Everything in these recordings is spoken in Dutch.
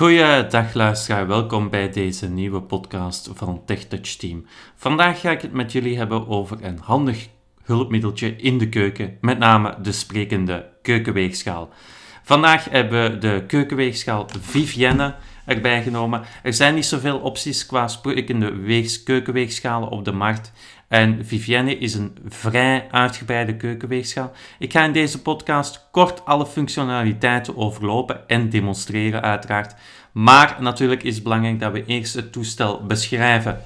Goeiedag luisteraar, welkom bij deze nieuwe podcast van TechTouch Team. Vandaag ga ik het met jullie hebben over een handig hulpmiddeltje in de keuken, met name de sprekende keukenweegschaal. Vandaag hebben we de keukenweegschaal Vivienne erbij genomen. Er zijn niet zoveel opties qua sprekende weegs, keukenweegschalen op de markt. En Vivienne is een vrij uitgebreide keukenweegschaal. Ik ga in deze podcast kort alle functionaliteiten overlopen en demonstreren uiteraard. Maar natuurlijk is het belangrijk dat we eerst het toestel beschrijven.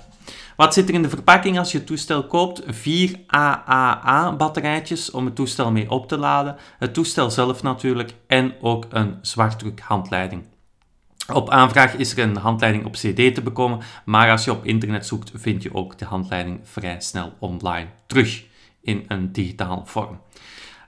Wat zit er in de verpakking als je het toestel koopt? Vier AAA-batterijtjes om het toestel mee op te laden. Het toestel zelf natuurlijk en ook een zwartdruk handleiding. Op aanvraag is er een handleiding op CD te bekomen, maar als je op internet zoekt, vind je ook de handleiding vrij snel online terug in een digitale vorm.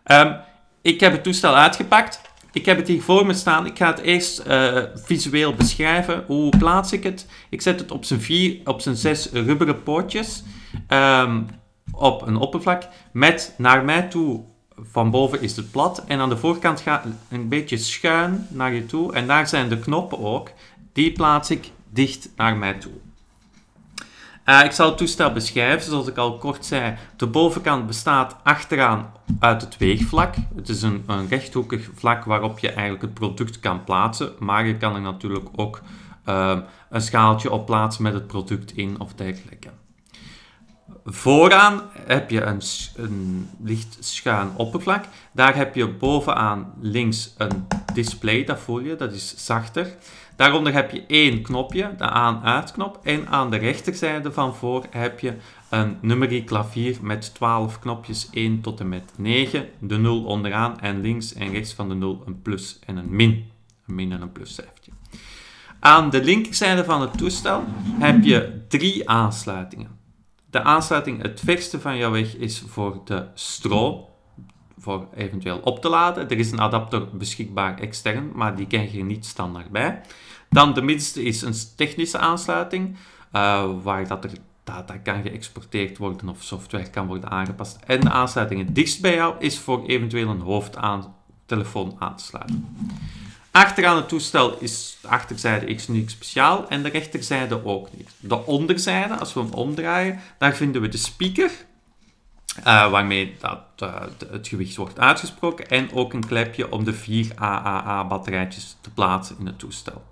Um, ik heb het toestel uitgepakt. Ik heb het hier voor me staan. Ik ga het eerst uh, visueel beschrijven. Hoe plaats ik het? Ik zet het op zijn, vier, op zijn zes rubberen pootjes um, op een oppervlak met naar mij toe van boven is het plat en aan de voorkant gaat een beetje schuin naar je toe. En daar zijn de knoppen ook. Die plaats ik dicht naar mij toe. Uh, ik zal het toestel beschrijven, zoals ik al kort zei. De bovenkant bestaat achteraan uit het weegvlak. Het is een, een rechthoekig vlak waarop je eigenlijk het product kan plaatsen. Maar je kan er natuurlijk ook uh, een schaaltje op plaatsen met het product in of dergelijke. Vooraan heb je een, een licht schuin oppervlak. Daar heb je bovenaan links een display, dat voel je, dat is zachter. Daaronder heb je één knopje, de aan-uit-knop. En aan de rechterzijde van voor heb je een nummerieklavier met 12 knopjes, 1 tot en met 9. De 0 onderaan en links en rechts van de 0 een plus en een min. Een min en een pluscijfertje. Aan de linkerzijde van het toestel heb je drie aansluitingen. De aansluiting het verste van jouw weg is voor de stroom, voor eventueel op te laden. Er is een adapter beschikbaar extern, maar die krijg je niet standaard bij. Dan de middenste is een technische aansluiting, uh, waar dat er data kan geëxporteerd worden of software kan worden aangepast. En de aansluiting het dichtst bij jou is voor eventueel een hoofdtelefoon aan te sluiten. Achteraan het toestel is de achterzijde X niks speciaal en de rechterzijde ook niet. De onderzijde, als we hem omdraaien, daar vinden we de speaker, uh, waarmee dat, uh, het gewicht wordt uitgesproken, en ook een klepje om de vier AAA-batterijtjes te plaatsen in het toestel.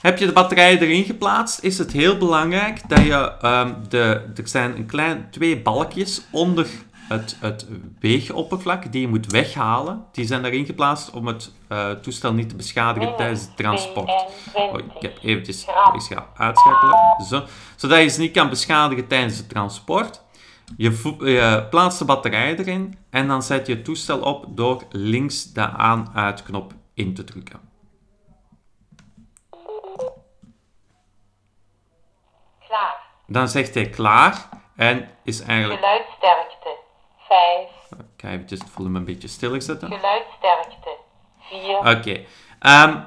Heb je de batterijen erin geplaatst, is het heel belangrijk dat je, um, de, er zijn een klein, twee balkjes onder het, het weegoppervlak die je moet weghalen. Die zijn daarin geplaatst om het uh, toestel niet te beschadigen tijdens het transport. Oh, ik heb eventjes ik ga uitschakelen. Zo. Zodat je ze niet kan beschadigen tijdens het transport. Je, je plaatst de batterij erin en dan zet je het toestel op door links de aan-uit-knop in te drukken. Klaar. Dan zegt hij klaar en is eigenlijk... Geluidsterkte 5. Ik ga eventjes het volume een beetje stiller zetten. Geluidsterkte 4. Oké. Okay. Um,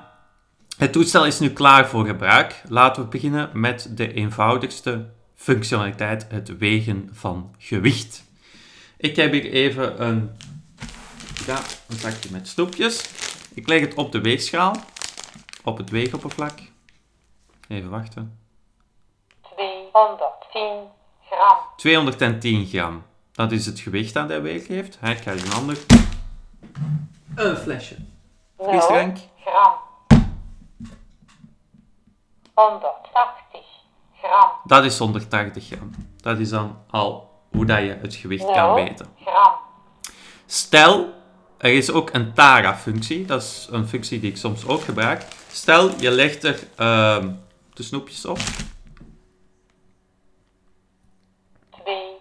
het toestel is nu klaar voor gebruik. Laten we beginnen met de eenvoudigste functionaliteit, het wegen van gewicht. Ik heb hier even een, ja, een zakje met snoepjes. Ik leg het op de weegschaal, op het weegoppervlak. Even wachten. 210 gram. 210 gram. Dat is het gewicht dat hij weeg heeft. Hij krijgt een ander. Een flesje. Frisdrank. gram. 180 gram. Dat is 180 gram. Dat is dan al hoe dat je het gewicht kan weten. gram. Stel, er is ook een TARA-functie. Dat is een functie die ik soms ook gebruik. Stel, je legt er uh, de snoepjes op.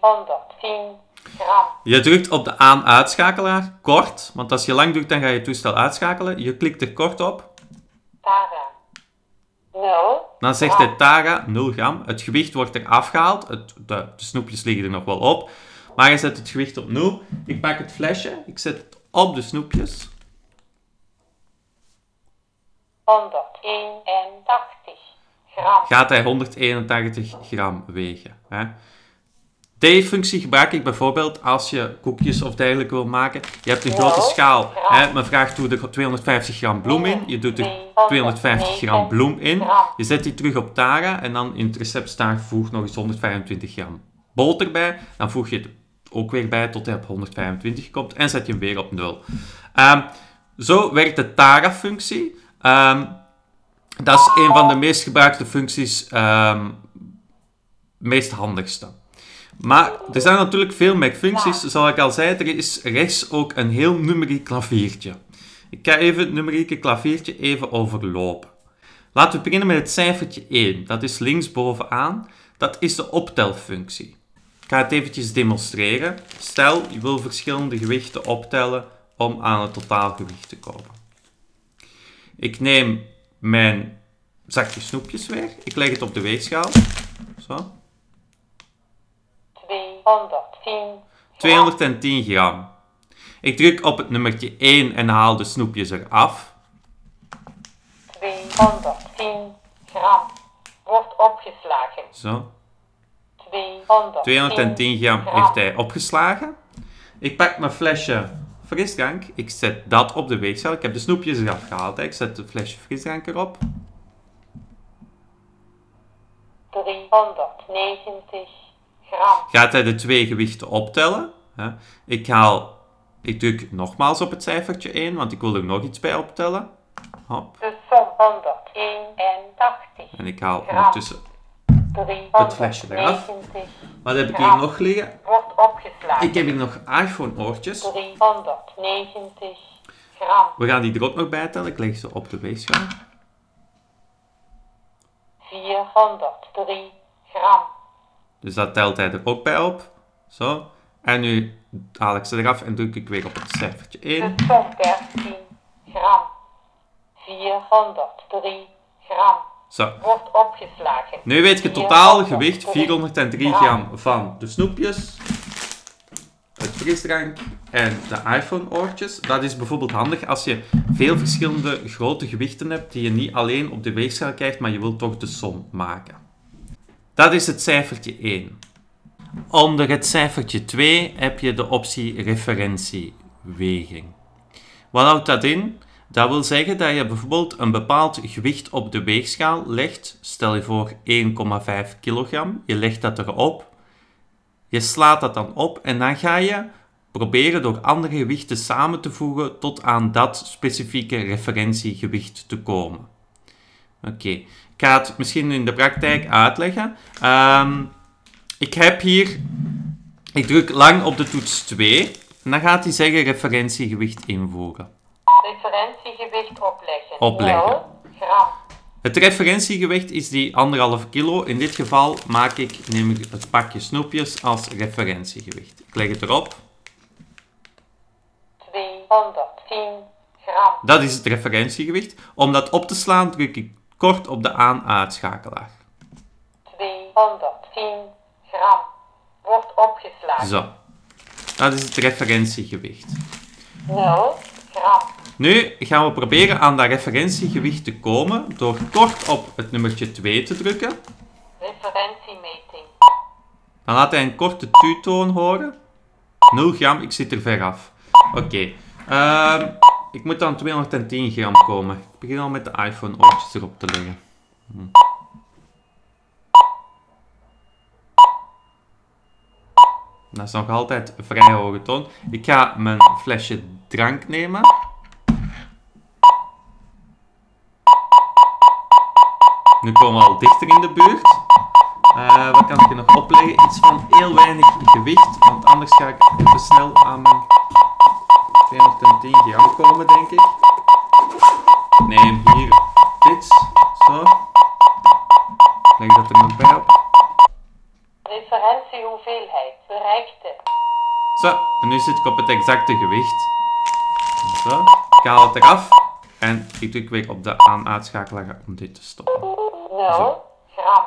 210 gram. Je drukt op de aan-uitschakelaar, kort, want als je lang drukt, dan ga je het toestel uitschakelen. Je klikt er kort op. Tara. 0. Dan zegt hij Tara, 0 gram. Het gewicht wordt er afgehaald. Het, de, de, snoepjes liggen er nog wel op. Maar je zet het gewicht op 0. Ik pak het flesje, ik zet het op de snoepjes. 181 gram. Gaat hij 181 gram wegen. Hè? T-functie gebruik ik bijvoorbeeld als je koekjes of dergelijke wil maken. Je hebt een grote schaal. Hè, men vraagt doe er 250 gram bloem in. Je doet er 250 gram bloem in. Je zet die terug op Tara en dan in het recept staat voeg nog eens 125 gram boter bij. Dan voeg je het ook weer bij tot hij op 125 komt en zet je hem weer op 0. Ehm, zo werkt de Tara-functie. Ehm, dat is een van de meest gebruikte functies, ehm meest handigste. Maar er zijn natuurlijk veel meer functies. Zoals ik al zei, er is rechts ook een heel numeriek klaviertje. Ik ga even het numerieke klaviertje even overlopen. Laten we beginnen met het cijfertje 1. Dat is linksbovenaan. Dat is de optelfunctie. Ik ga het eventjes demonstreren. Stel, je wil verschillende gewichten optellen om aan het totaalgewicht te komen. Ik neem mijn zakje snoepjes weer. Ik leg het op de weegschaal. Zo. 210 210 gram. Ik druk op het nummertje 1 en haal de snoepjes eraf. 210 gram. Wordt opgeslagen. Zo. 210, 210 gram heeft hij opgeslagen. Ik pak mijn flesje frisdrank. Ik zet dat op de weegschaal. Ik heb de snoepjes eraf gehaald. hè. Ik zet het flesje frisdrank erop. 390 gram. Gaat hij de twee gewichten optellen. hè. Ik haal... Ik druk nogmaals op het cijfertje 1, want ik wil er nog iets bij optellen. Hop. De som 181 En ik haal Gram. ondertussen... het flesje eraf. 390 Wat heb ik hier nog liggen? wordt opgeslagen. Ik heb hier nog iPhone-oortjes. 390 gram. We gaan die er ook nog bij tellen. Ik leg ze op de weegschaal. 403 gram. Dus dat telt hij er ook bij op. Zo. En nu haal ik ze eraf en druk ik weer op het cijfertje 1. De som 13 gram. 403 gram. Zo. Wordt opgeslagen. Nu weet je het totaal gewicht 403 gram van de snoepjes, het frisdrank en de iPhone-oortjes. Dat is bijvoorbeeld handig als je veel verschillende grote gewichten hebt die je niet alleen op de weegschaal krijgt, maar je wilt toch de som maken. Dat is het cijfertje 1. Onder het cijfertje 2 heb je de optie referentieweging. Wat houdt dat in? Dat wil zeggen dat je bijvoorbeeld een bepaald gewicht op de weegschaal legt. Stel je voor 1,5 kilogram. Je legt dat erop. Je slaat dat dan op en dan ga je proberen door andere gewichten samen te voegen tot aan dat specifieke referentiegewicht te komen. Oké, ik ga het misschien in de praktijk uitleggen. Ehm, ik heb hier, ik druk lang op de toets 2 en dan gaat hij zeggen referentiegewicht invoegen. Referentiegewicht opleggen. Opleggen. 0 gram. Het referentiegewicht is die anderhalf kilo. In dit geval maak ik, neem ik het pakje snoepjes als referentiegewicht. Ik leg het erop. 210 gram. Dat is het referentiegewicht. Om dat op te slaan druk ik kort op de aan-uitschakelaar. 210 gram. Wordt opgeslagen. Zo. Dat is het referentiegewicht. 0 gram. Nu gaan we proberen aan dat referentiegewicht te komen door kort op het nummertje 2 te drukken. Referentiemeting. Dan laat hij een korte tutoon horen. 0 gram, ik zit er ver af. Oké. Ehm, ik moet dan 210 gram komen. Ik begin al met de iPhone oortjes erop te leggen. Hm. Dat is nog altijd vrij hoge toon. Ik ga mijn flesje drank nemen. Nu komen we al dichter in de buurt. Eh, wat kan ik er nog opleggen? Iets van heel weinig gewicht, want anders ga ik even snel aan mijn 210 gram komen, denk ik. Neem hier dit, zo. Leg dat er nog bij op. Referentiehoeveelheid. Bereikte. Zo, en nu zit ik op het exacte gewicht. Zo, ik haal het eraf en ik druk weer op de aan-uitschakelaar om dit te stoppen. 0 gram.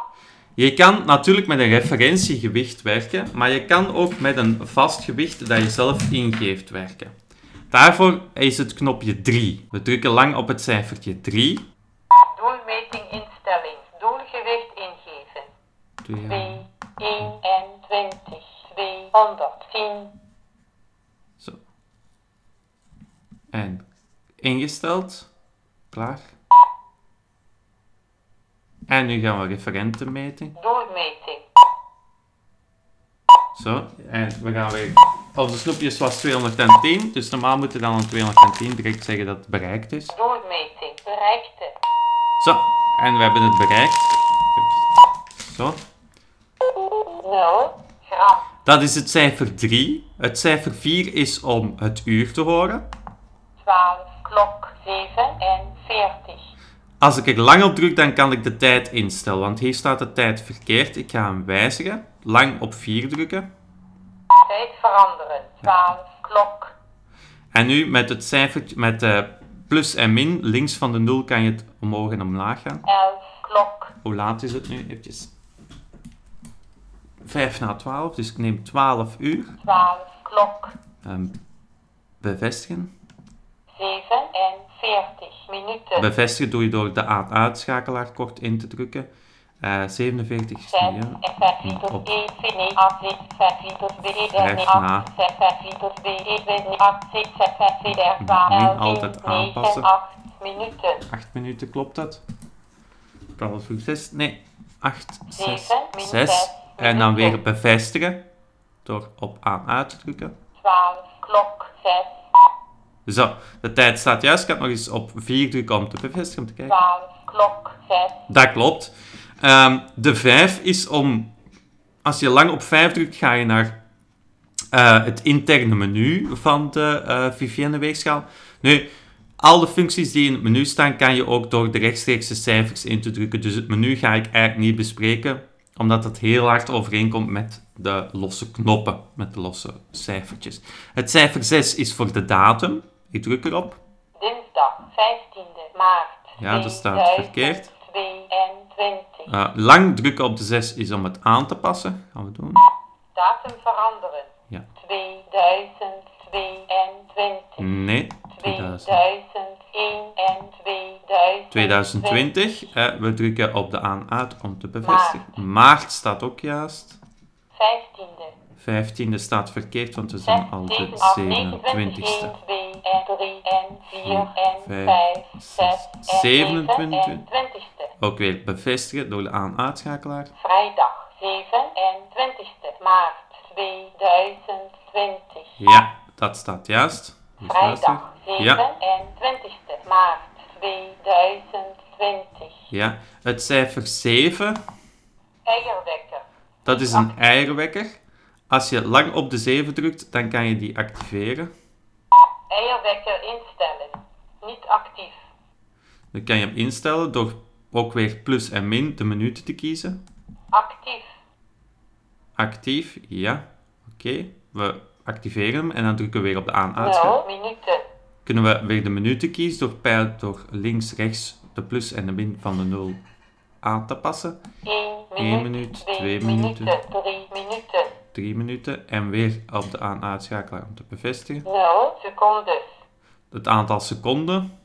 Je kan natuurlijk met een referentiegewicht werken, maar je kan ook met een vast gewicht dat je zelf ingeeft werken. Daarvoor is het knopje 3. We drukken lang op het cijfertje 3. Doelmeting instelling. Doelgewicht ingeven. 2, 2, 21, 310. Zo. En ingesteld. Klaar. En nu gaan we referentenmeting. Doelmeting. Zo. En we gaan weer... Onze snoepjes was 210, dus normaal moeten dan een 210 direct zeggen dat het bereikt is. Doelmeting. Bereikte. Zo. En we hebben het bereikt. Zo. 0 gram. Dat is het cijfer 3. Het cijfer 4 is om het uur te horen. 12 klok 47. Als ik er lang op druk, dan kan ik de tijd instellen. Want hier staat de tijd verkeerd. Ik ga hem wijzigen. Lang op 4 drukken. Tijd veranderen. 12 klok. En nu met het cijfertje, met de plus en min, links van de 0 kan je het omhoog en omlaag gaan. 11 klok. Hoe laat is het nu? Eventjes. 5 na 12, dus ik neem 12 uur. 12 klok. Ehm, bevestigen. 47 minuten. Bevestigen doe je door de aan-uitschakelaar kort in te drukken. Eh 47 is Zes, niet, hè? en vijf liters Op. E, B, B, Min twaalf, altijd tien, negen, aanpassen. acht minuten. 8 minuten, klopt dat? 12 uur 6, nee. 8, 6, Zeven, min 6. zes En dan weer bevestigen. Door op aan uit te drukken. 12 klok, 6, Zo, de tijd staat juist. Ik kan nog eens op 4 drukken om te bevestigen, om te kijken. 12 klok, 6, Dat klopt. Ehm, de 5 is om... Als je lang op 5 drukt, ga je naar eh, het interne menu van de eh Vivienne weegschaal. Nu, al de functies die in het menu staan, kan je ook door de rechtstreekse cijfers in te drukken. Dus het menu ga ik eigenlijk niet bespreken, omdat het heel hard overeenkomt met de losse knoppen, met de losse cijfertjes. Het cijfer 6 is voor de datum. Ik druk erop. dinsdag 15e maart. Ja, dat staat verkeerd. 2022. Lang drukken op de 6 is om het aan te passen. Gaan we doen. Datum veranderen. Ja. 2022. Nee, 2000. 2001 en 2020. 2020. Eh, we drukken op de aan-uit om te bevestigen. Maart staat ook juist. 15e. 15e staat verkeerd, want we zijn al de 27e. 1, 2 en 3 en 4 en Vijf, 5, 6 en 7 en 27. 20ste. Ook weer bevestigen door de aan-uitschakelaar. Vrijdag 27e maart 2020. Ja, dat staat juist. Dus. Vrijdag Ja, 27e maart 2020. ja. Het cijfer 7, Eierwekker. dat is een eierwekker. Als je lang op de 7 drukt, dan kan je die activeren. Eierwekker instellen. Niet actief. Dan kan je hem instellen door ook weer plus en min de minuten te kiezen. Actief. Actief, ja. Oké, we activeren hem en dan drukken we weer op de aan-uitschakel. 0 minuten. Kunnen we weer de minuten kiezen door, pijl, door links, rechts de plus en de min van de 0 aan te passen. 1 Eén minuut. minuut, 2 twee minuten. minuten. 3 minuten. 3 minuten en weer op de aan-uitschakelaar om te bevestigen. 0 secondes. Het aantal seconden.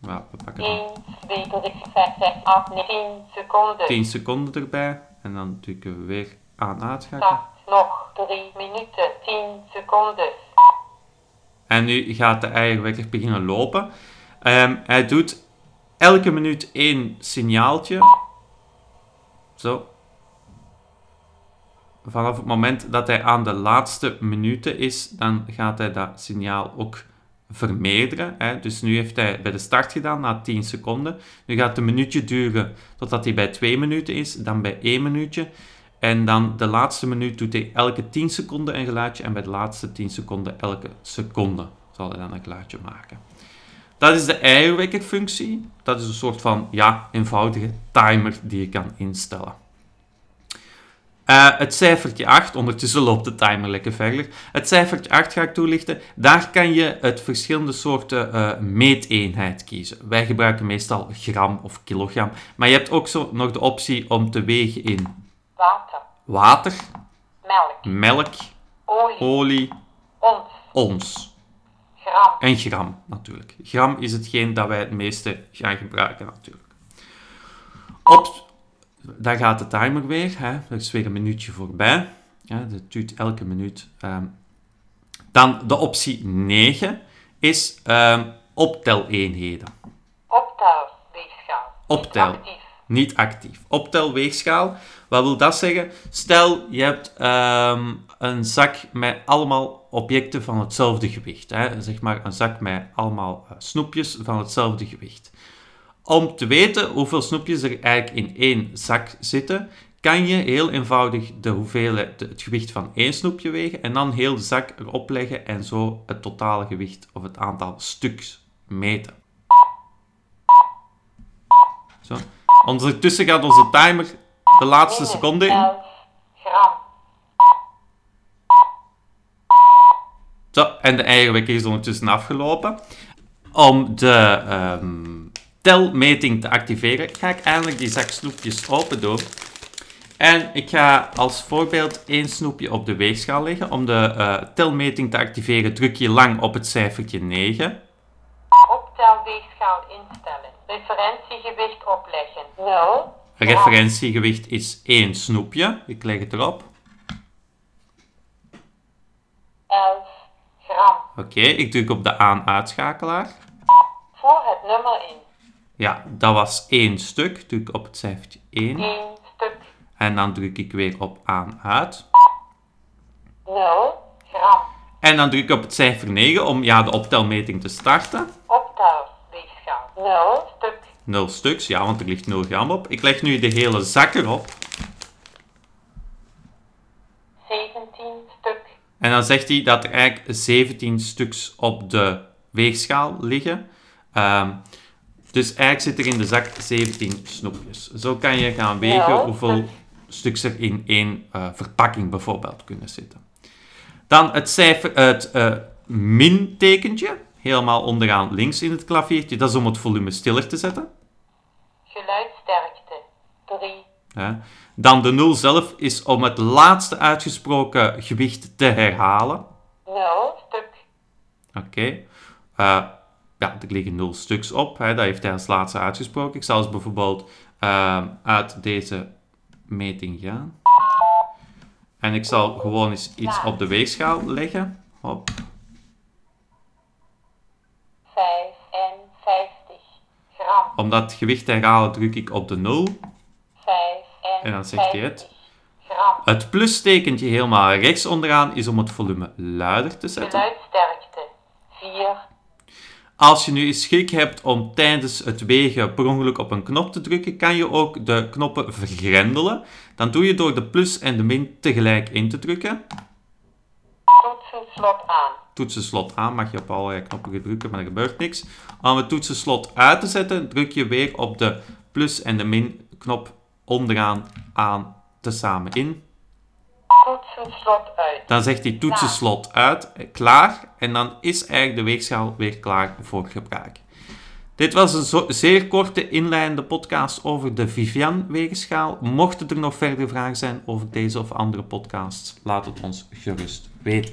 Ja, we pakken dan 1, 2, 3, 4, 5, 6, 8, 9, 10 seconden. 10 seconden erbij en dan drukken we weer aan-uitschakelen. Start nog 3 minuten. 10 secondes. En nu gaat de eierwekker beginnen lopen. Ehm, hij doet elke minuut één signaaltje. Zo. Vanaf het moment dat hij aan de laatste minuten is, dan gaat hij dat signaal ook vermeerderen. Hè. Dus nu heeft hij bij de start gedaan, na 10 seconden. Nu gaat het minuutje duren totdat hij bij 2 minuten is, dan bij 1 minuutje. En dan de laatste minuut doet hij elke 10 seconden een geluidje. En bij de laatste 10 seconden elke seconde zal hij dan een geluidje maken. Dat is de eierwekkerfunctie. Dat is een soort van ja, eenvoudige timer die je kan instellen. Eh, het cijfertje 8, ondertussen loopt de timer lekker verder. Het cijfertje 8 ga ik toelichten. Daar kan je het verschillende soorten eh, meeteenheid kiezen. Wij gebruiken meestal gram of kilogram. Maar je hebt ook zo nog de optie om te wegen in Water. water, Melk. melk, Olie. olie, Ons. ons. Gram. En gram natuurlijk. Gram is hetgeen dat wij het meeste gaan gebruiken natuurlijk. Op, daar gaat de timer weer. Hè. Er is weer een minuutje voorbij. Ja, dat duurt elke minuut. Ehm, dan de optie 9 is ehm opteleenheden. Optel, weegschaal. Optel. Niet actief. Niet actief. Optelweegschaal. Wat wil dat zeggen? Stel, je hebt ehm, een zak met allemaal objecten van hetzelfde gewicht. Hè? Zeg maar een zak met allemaal eh, snoepjes van hetzelfde gewicht. Om te weten hoeveel snoepjes er eigenlijk in één zak zitten, kan je heel eenvoudig de hoeveelheid, het gewicht van één snoepje wegen en dan heel de zak erop leggen en zo het totale gewicht of het aantal stuks meten. Zo. Ondertussen gaat onze timer de laatste seconde in. 11 gram. Zo, en de eigenwekker is ondertussen afgelopen. Om de ehm, telmeting te activeren, ga ik eindelijk die zak snoepjes open doen. En ik ga als voorbeeld één snoepje op de weegschaal leggen. Om de eh, telmeting te activeren druk je lang op het cijfertje 9. Optel, weegschaal instellen. Referentiegewicht opleggen. 0. Referentiegewicht is één snoepje. Ik leg het erop. 11 gram. Oké, ik druk op de aan-uitschakelaar. Voer het nummer in. Ja, dat was één stuk. Druk op het cijfertje 1. 1 stuk. En dan druk ik weer op aan-uit. 0 gram. En dan druk ik op het cijfer 9 om ja, de optelmeting te starten. Optel, weegschaal. 0 stuk. 0 stuks, ja, want er ligt 0 gram op. Ik leg nu de hele zak erop. 17 stuk. En dan zegt hij dat er eigenlijk 17 stuks op de weegschaal liggen. Ehm, dus eigenlijk zit er in de zak 17 snoepjes. Zo kan je gaan wegen Ja. hoeveel stuks er in één eh, verpakking bijvoorbeeld kunnen zitten. Dan het cijfer, het eh min-tekentje, helemaal onderaan links in het klaviertje. Dat is om het volume stiller te zetten. Geluidsterkte. 3. Hè. Dan de 0 zelf is om het laatste uitgesproken gewicht te herhalen. 0 stuk. Oké. Eh, ja, er liggen 0 stuks op. Hè. Dat heeft hij als laatste uitgesproken. Ik zal eens bijvoorbeeld eh, uit deze meting gaan. En ik zal gewoon eens iets op de weegschaal leggen. Hop. 55 gram. Om dat gewicht te herhalen druk ik op de 0. 55 En dan zegt hij het. gram. Het plustekentje helemaal rechts onderaan is om het volume luider te zetten. Geluidsterkte. 4. Als je nu eens schik hebt om tijdens het wegen per ongeluk op een knop te drukken, kan je ook de knoppen vergrendelen. Dan doe je door de plus en de min tegelijk in te drukken. Toetsenslot aan. Toetsenslot aan, mag je op allerlei knoppen drukken, maar er gebeurt niks. Om het toetsenslot uit te zetten, druk je weer op de plus en de min knop onderaan aan tezamen in. Toetsenslot uit. Dan zegt hij toetsenslot uit, eh, klaar. En dan is eigenlijk de weegschaal weer klaar voor gebruik. Dit was een zo- zeer korte inleidende podcast over de Vivian weegschaal. Mochten er nog verder vragen zijn over deze of andere podcasts, laat het ons gerust weten.